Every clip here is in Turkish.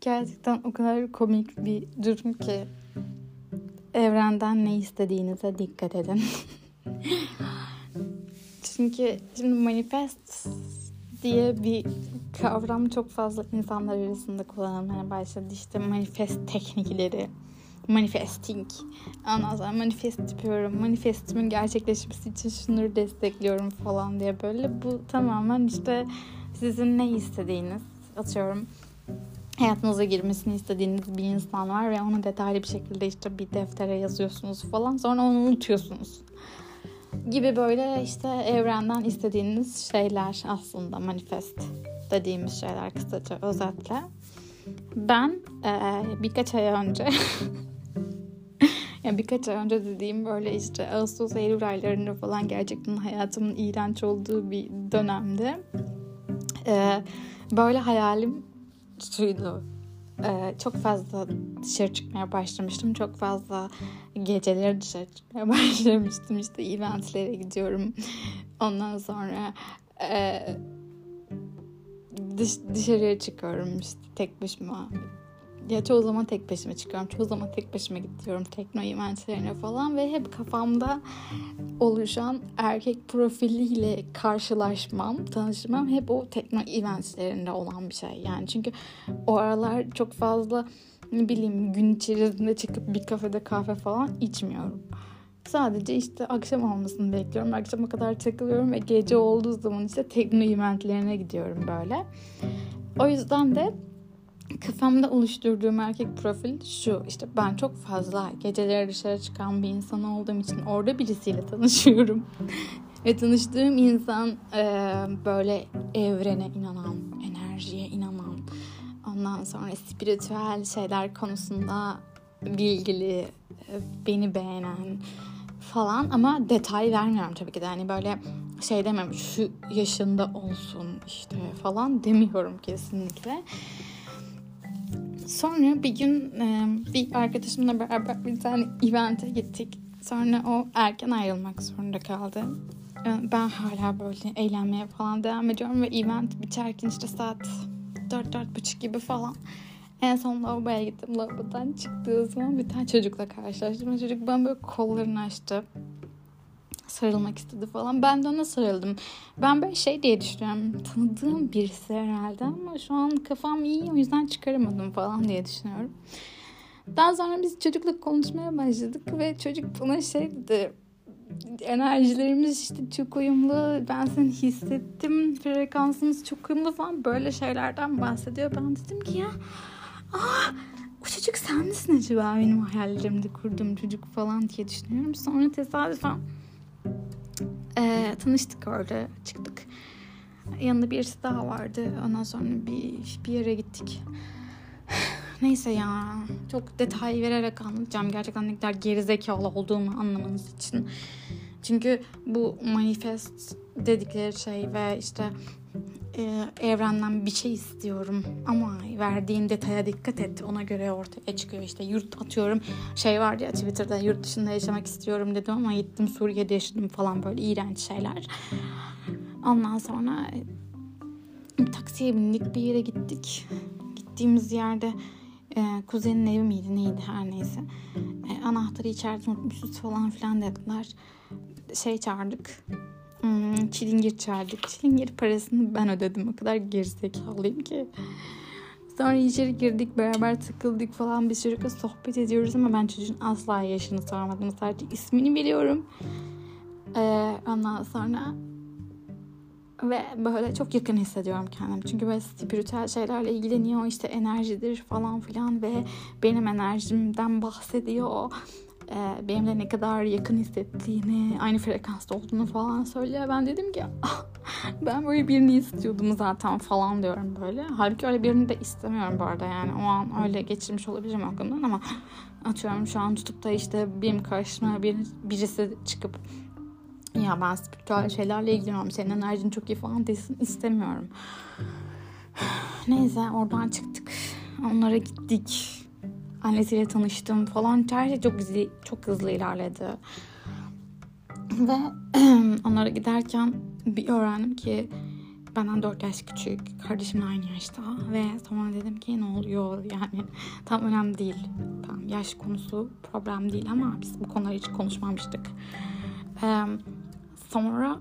Gerçekten o kadar komik bir durum ki evrenden ne istediğinize dikkat edin. Çünkü şimdi manifest diye bir kavram çok fazla insanlar arasında kullanılmaya başladı. İşte manifest teknikleri, manifesting. Ondan sonra manifest yapıyorum. Manifestimin gerçekleşmesi için şunları destekliyorum falan diye böyle. Bu tamamen işte sizin ne istediğiniz. Atıyorum hayatınıza girmesini istediğiniz bir insan var ve onu detaylı bir şekilde işte bir deftere yazıyorsunuz falan. Sonra onu unutuyorsunuz gibi böyle işte evrenden istediğiniz şeyler aslında manifest dediğimiz şeyler kısaca özetle. Ben e, birkaç ay önce yani birkaç ay önce dediğim böyle işte Ağustos Eylül aylarında falan gerçekten hayatımın iğrenç olduğu bir dönemde e, böyle hayalim şuydu ee, çok fazla dışarı çıkmaya başlamıştım. Çok fazla geceleri dışarı çıkmaya başlamıştım. İşte eventlere gidiyorum. Ondan sonra e, dış, dışarıya çıkıyorum işte tek başıma ya çoğu zaman tek başıma çıkıyorum. Çoğu zaman tek başıma gidiyorum tekno eventlerine falan ve hep kafamda oluşan erkek profiliyle karşılaşmam, tanışmam hep o tekno eventlerinde olan bir şey. Yani çünkü o aralar çok fazla ne bileyim gün içerisinde çıkıp bir kafede kahve falan içmiyorum. Sadece işte akşam olmasını bekliyorum. Akşama kadar takılıyorum ve gece olduğu zaman işte tekno eventlerine gidiyorum böyle. O yüzden de kafamda oluşturduğum erkek profil şu işte ben çok fazla geceleri dışarı çıkan bir insan olduğum için orada birisiyle tanışıyorum. Ve tanıştığım insan e, böyle evrene inanan, enerjiye inanan, ondan sonra spiritüel şeyler konusunda bilgili, e, beni beğenen falan ama detay vermiyorum tabii ki de. Hani böyle şey demem şu yaşında olsun işte falan demiyorum kesinlikle. Sonra bir gün bir arkadaşımla beraber bir tane event'e gittik. Sonra o erken ayrılmak zorunda kaldı. Ben hala böyle eğlenmeye falan devam ediyorum ve event biterken işte saat dört dört buçuk gibi falan. En son lavaboya gittim. Lavabodan çıktığı zaman bir tane çocukla karşılaştım. Çocuk bana böyle kollarını açtı sarılmak istedi falan. Ben de ona sarıldım. Ben böyle şey diye düşünüyorum. Tanıdığım birisi herhalde ama şu an kafam iyi o yüzden çıkaramadım falan diye düşünüyorum. Daha sonra biz çocukla konuşmaya başladık ve çocuk bana şey dedi. Enerjilerimiz işte çok uyumlu. Ben seni hissettim. Frekansımız çok uyumlu falan. Böyle şeylerden bahsediyor. Ben dedim ki ya aa o çocuk sen misin acaba benim hayallerimde kurduğum çocuk falan diye düşünüyorum. Sonra tesadüfen ee, tanıştık orada çıktık. Yanında birisi daha vardı. Ondan sonra bir, bir yere gittik. Neyse ya çok detay vererek anlatacağım. Gerçekten ne kadar gerizekalı olduğumu anlamanız için. Çünkü bu manifest dedikleri şey ve işte e, evrenden bir şey istiyorum. Ama verdiğin detaya dikkat et. Ona göre ortaya çıkıyor. İşte yurt atıyorum. Şey vardı ya Twitter'da yurt dışında yaşamak istiyorum dedim ama gittim Suriye'de yaşadım falan böyle iğrenç şeyler. Ondan sonra bir e, taksiye bindik bir yere gittik. Gittiğimiz yerde e, kuzenin evi miydi neydi her neyse. E, anahtarı içeride unutmuşuz falan filan dediler. Şey çağırdık Hmm, çilingir çağırdık. Çilingir parasını ben ödedim. O kadar gerizekalıyım ki. Sonra içeri girdik beraber takıldık falan bir sürü sohbet ediyoruz ama ben çocuğun asla yaşını sormadım. Sadece ismini biliyorum. Ee, ondan sonra ve böyle çok yakın hissediyorum kendimi. Çünkü böyle spiritüel şeylerle ilgileniyor. işte enerjidir falan filan ve benim enerjimden bahsediyor e, benimle ne kadar yakın hissettiğini, aynı frekansta olduğunu falan söylüyor. Ben dedim ki ah, ben böyle birini istiyordum zaten falan diyorum böyle. Halbuki öyle birini de istemiyorum bu arada yani. O an öyle geçirmiş olabilirim aklımdan ama atıyorum şu an tutup da işte benim karşıma bir, birisi çıkıp ya ben spiritüel şeylerle ilgileniyorum. Senin enerjin çok iyi falan desin istemiyorum. Neyse oradan çıktık. Onlara gittik annesiyle tanıştım falan. Her şey çok hızlı, çok hızlı ilerledi. Ve onlara giderken bir öğrendim ki benden 4 yaş küçük. Kardeşimle aynı yaşta. Ve sonra dedim ki ne oluyor yani tam önemli değil. Tam yaş konusu problem değil ama biz bu konuları hiç konuşmamıştık. Sonra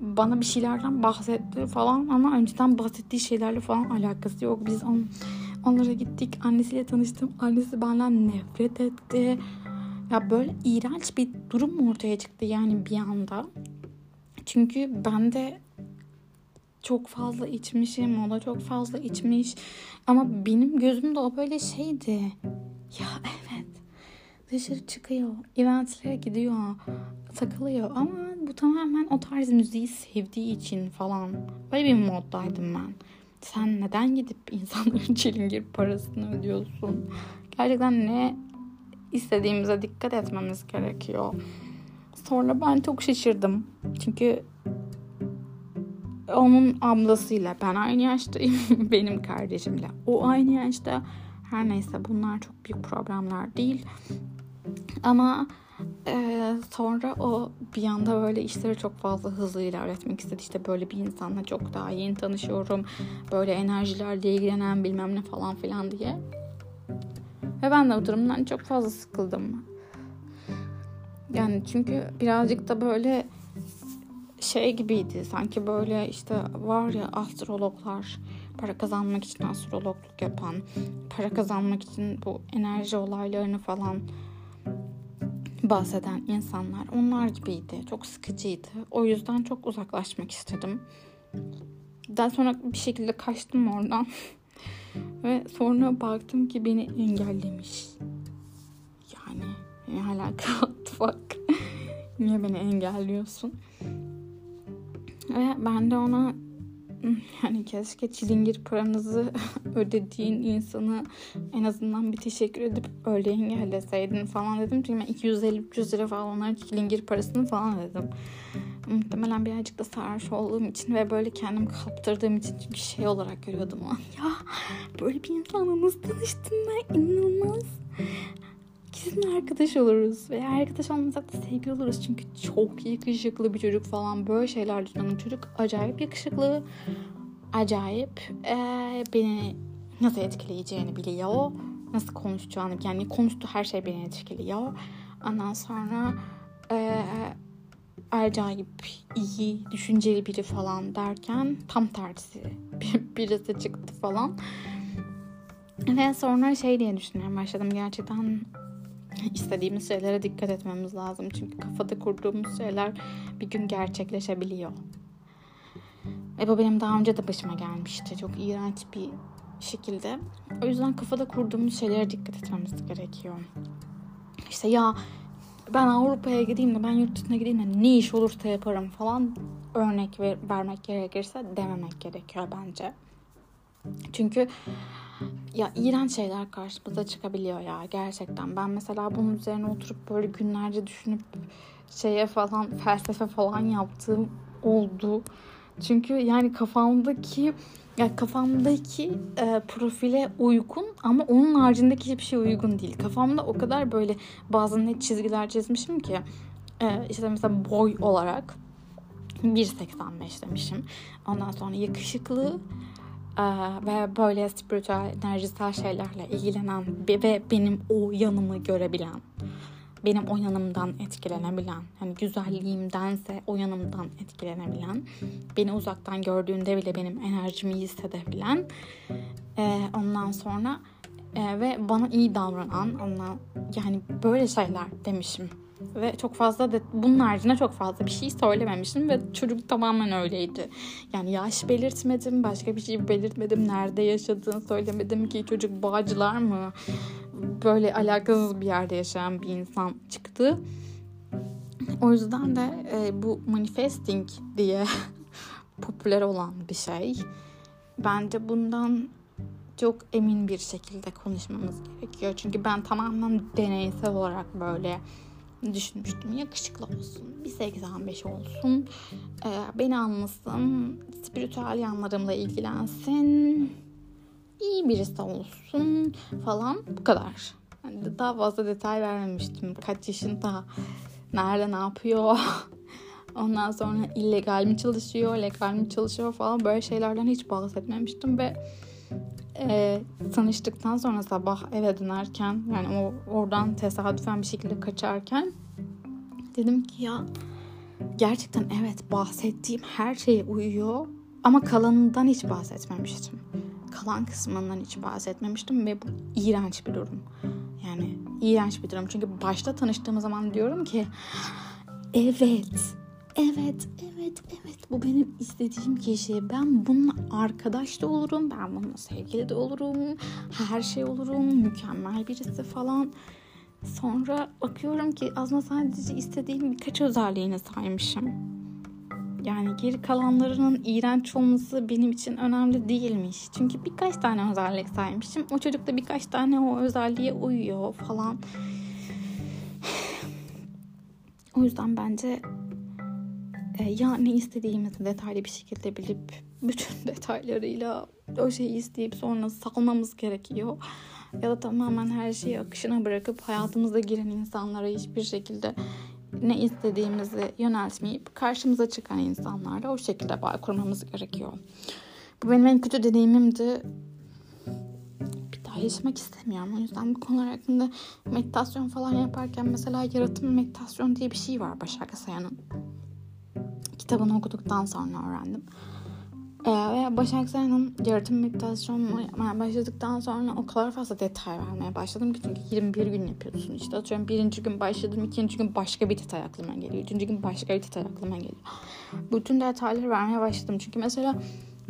bana bir şeylerden bahsetti falan ama önceden bahsettiği şeylerle falan alakası yok. Biz on, onlara gittik. Annesiyle tanıştım. Annesi benden nefret etti. Ya böyle iğrenç bir durum ortaya çıktı yani bir anda. Çünkü ben de çok fazla içmişim, o da çok fazla içmiş. Ama benim gözümde o böyle şeydi. Ya evet, dışarı çıkıyor, eventlere gidiyor, takılıyor. Ama bu tamamen o tarz müziği sevdiği için falan. Böyle bir moddaydım ben. Sen neden gidip insanların çilingir parasını ödüyorsun? Gerçekten ne istediğimize dikkat etmemiz gerekiyor. Sonra ben çok şaşırdım. Çünkü onun ablasıyla ben aynı yaştayım. Benim kardeşimle o aynı yaşta. Her neyse bunlar çok büyük problemler değil. Ama e, sonra o bir anda böyle işleri çok fazla hızlı ilerletmek istedi. İşte böyle bir insanla çok daha yeni tanışıyorum. Böyle enerjilerle ilgilenen bilmem ne falan filan diye. Ve ben de bu durumdan çok fazla sıkıldım. Yani çünkü birazcık da böyle şey gibiydi. Sanki böyle işte var ya astrologlar para kazanmak için astrologluk yapan, para kazanmak için bu enerji olaylarını falan bahseden insanlar onlar gibiydi. Çok sıkıcıydı. O yüzden çok uzaklaşmak istedim. Daha sonra bir şekilde kaçtım oradan. Ve sonra baktım ki beni engellemiş. Yani ne alaka fuck. Niye beni engelliyorsun? Ve ben de ona yani keşke çilingir paranızı ödediğin insanı en azından bir teşekkür edip öyle engelleseydin falan dedim. Çünkü ben 250-300 lira falan çilingir parasını falan dedim. Muhtemelen birazcık da sarhoş olduğum için ve böyle kendimi kaptırdığım için çünkü şey olarak görüyordum Ya böyle bir insanla nasıl tanıştım ben inanılmaz. Arkadaş oluruz veya arkadaş olmasak da sevgili oluruz çünkü çok yakışıklı bir çocuk falan böyle şeyler düşünen çocuk acayip yakışıklı acayip ee, beni nasıl etkileyeceğini biliyor nasıl konuşacağını yani konuştuğu her şey beni etkiliyor ondan sonra ee, acayip iyi, düşünceli biri falan derken tam tersi birisi çıktı falan. Ve sonra şey diye düşünmeye başladım. Gerçekten istediğimiz şeylere dikkat etmemiz lazım. Çünkü kafada kurduğumuz şeyler bir gün gerçekleşebiliyor. Ve bu benim daha önce de başıma gelmişti. Çok iğrenç bir şekilde. O yüzden kafada kurduğumuz şeylere dikkat etmemiz gerekiyor. İşte ya ben Avrupa'ya gideyim de ben yurt dışına gideyim de ne iş olursa yaparım falan örnek ver, vermek gerekirse dememek gerekiyor bence. Çünkü ya iğrenç şeyler karşımıza çıkabiliyor ya gerçekten. Ben mesela bunun üzerine oturup böyle günlerce düşünüp şeye falan felsefe falan yaptığım oldu. Çünkü yani kafamdaki ya kafamdaki e, profile uygun ama onun haricindeki hiçbir şey uygun değil. Kafamda o kadar böyle bazı net çizgiler çizmişim ki e, işte mesela boy olarak 1.85 demişim. Ondan sonra yakışıklı ve böyle spiritüel, enerjisel şeylerle ilgilenen ve benim o yanımı görebilen benim o yanımdan etkilenebilen, hani güzelliğimdense o yanımdan etkilenebilen, beni uzaktan gördüğünde bile benim enerjimi hissedebilen, e, ondan sonra e, ve bana iyi davranan, ondan yani böyle şeyler demişim ve çok fazla da bunun haricinde çok fazla bir şey söylememişim ve çocuk tamamen öyleydi. Yani yaş belirtmedim, başka bir şey belirtmedim, nerede yaşadığını söylemedim ki çocuk bağcılar mı? Böyle alakasız bir yerde yaşayan bir insan çıktı. O yüzden de e, bu manifesting diye popüler olan bir şey. Bence bundan çok emin bir şekilde konuşmamız gerekiyor. Çünkü ben tamamen deneysel olarak böyle düşünmüştüm. Yakışıklı olsun, bir 85 olsun, e, beni anlasın, spiritüel yanlarımla ilgilensin, iyi birisi olsun falan bu kadar. Yani daha fazla detay vermemiştim. Kaç yaşında, nerede ne yapıyor, Ondan sonra illegal mi çalışıyor, legal mi çalışıyor falan böyle şeylerden hiç bahsetmemiştim ve e, tanıştıktan sonra sabah eve dönerken yani o oradan tesadüfen bir şekilde kaçarken dedim ki ya gerçekten evet bahsettiğim her şeye uyuyor ama kalanından hiç bahsetmemiştim. Kalan kısmından hiç bahsetmemiştim ve bu iğrenç bir durum. Yani iğrenç bir durum. Çünkü başta tanıştığım zaman diyorum ki evet, evet, evet, evet bu benim istediğim kişi. Ben bununla arkadaş da olurum, ben bununla sevgili de olurum, her şey olurum, mükemmel birisi falan. Sonra bakıyorum ki aslında sadece istediğim birkaç özelliğini saymışım. Yani geri kalanlarının iğrenç olması benim için önemli değilmiş. Çünkü birkaç tane özellik saymışım. O çocuk da birkaç tane o özelliğe uyuyor falan. O yüzden bence ya ne istediğimizi detaylı bir şekilde bilip bütün detaylarıyla o şeyi isteyip sonra salmamız gerekiyor. Ya da tamamen her şeyi akışına bırakıp hayatımıza giren insanlara hiçbir şekilde ne istediğimizi yöneltmeyip karşımıza çıkan insanlarla o şekilde bağ kurmamız gerekiyor. Bu benim en kötü deneyimimdi. Bir daha yaşamak istemiyorum. O yüzden bu konular hakkında meditasyon falan yaparken mesela yaratım meditasyon diye bir şey var Başak Sayan'ın. Kitabını okuduktan sonra öğrendim. Ee, ve Başak Sayan'ın yaratım meditasyonunu yapmaya başladıktan sonra o kadar fazla detay vermeye başladım ki çünkü 21 gün yapıyorsun. İşte atıyorum birinci gün başladım, ikinci gün başka bir detay aklıma geliyor. Üçüncü gün başka bir detay aklıma geliyor. Bütün detayları vermeye başladım. Çünkü mesela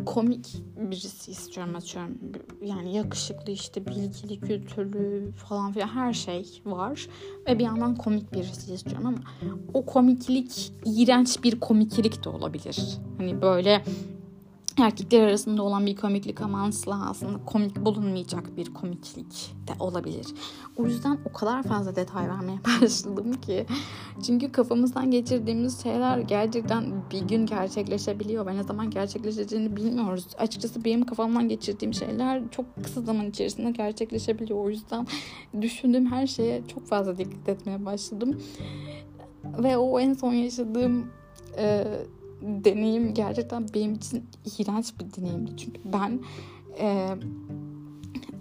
komik birisi istiyorum atıyorum. Yani yakışıklı işte bilgili, kültürlü falan filan her şey var. Ve bir yandan komik birisi istiyorum ama o komiklik iğrenç bir komiklik de olabilir. Hani böyle erkekler arasında olan bir komiklik ama asla aslında komik bulunmayacak bir komiklik de olabilir. O yüzden o kadar fazla detay vermeye başladım ki. Çünkü kafamızdan geçirdiğimiz şeyler gerçekten bir gün gerçekleşebiliyor. Ben ne zaman gerçekleşeceğini bilmiyoruz. Açıkçası benim kafamdan geçirdiğim şeyler çok kısa zaman içerisinde gerçekleşebiliyor. O yüzden düşündüğüm her şeye çok fazla dikkat etmeye başladım. Ve o en son yaşadığım... deneyim gerçekten benim için iğrenç bir deneyimdi. Çünkü ben e,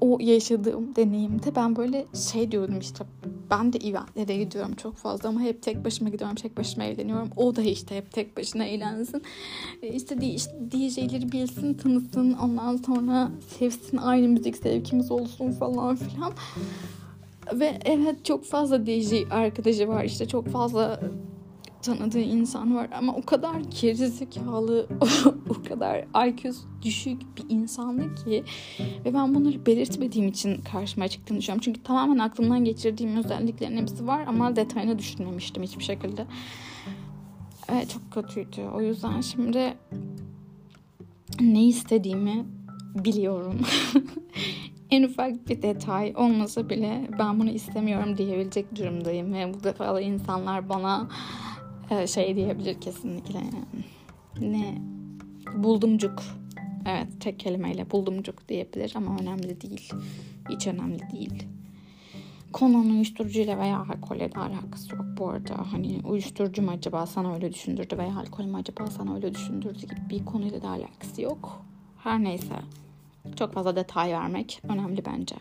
o yaşadığım deneyimde ben böyle şey diyordum işte ben de eventlere gidiyorum çok fazla ama hep tek başıma gidiyorum tek başıma eğleniyorum. O da işte hep tek başına eğlensin. E işte DJ'leri bilsin tanısın ondan sonra sevsin aynı müzik sevkimiz olsun falan filan. Ve evet çok fazla DJ arkadaşı var işte çok fazla tanıdığı insan var ama o kadar gerizekalı, o kadar IQ düşük bir insandı ki ve ben bunları belirtmediğim için karşıma çıktığını düşünüyorum. Çünkü tamamen aklımdan geçirdiğim özelliklerin hepsi var ama detayını düşünmemiştim hiçbir şekilde. Evet çok kötüydü. O yüzden şimdi ne istediğimi biliyorum. en ufak bir detay olmasa bile ben bunu istemiyorum diyebilecek durumdayım ve bu defa insanlar bana şey diyebilir kesinlikle. Ne? Buldumcuk. Evet tek kelimeyle buldumcuk diyebilir ama önemli değil. Hiç önemli değil. Konunun uyuşturucuyla veya alkolle de alakası yok bu arada. Hani uyuşturucu mu acaba sana öyle düşündürdü veya alkol mü acaba sana öyle düşündürdü gibi bir konuyla da alakası yok. Her neyse çok fazla detay vermek önemli bence.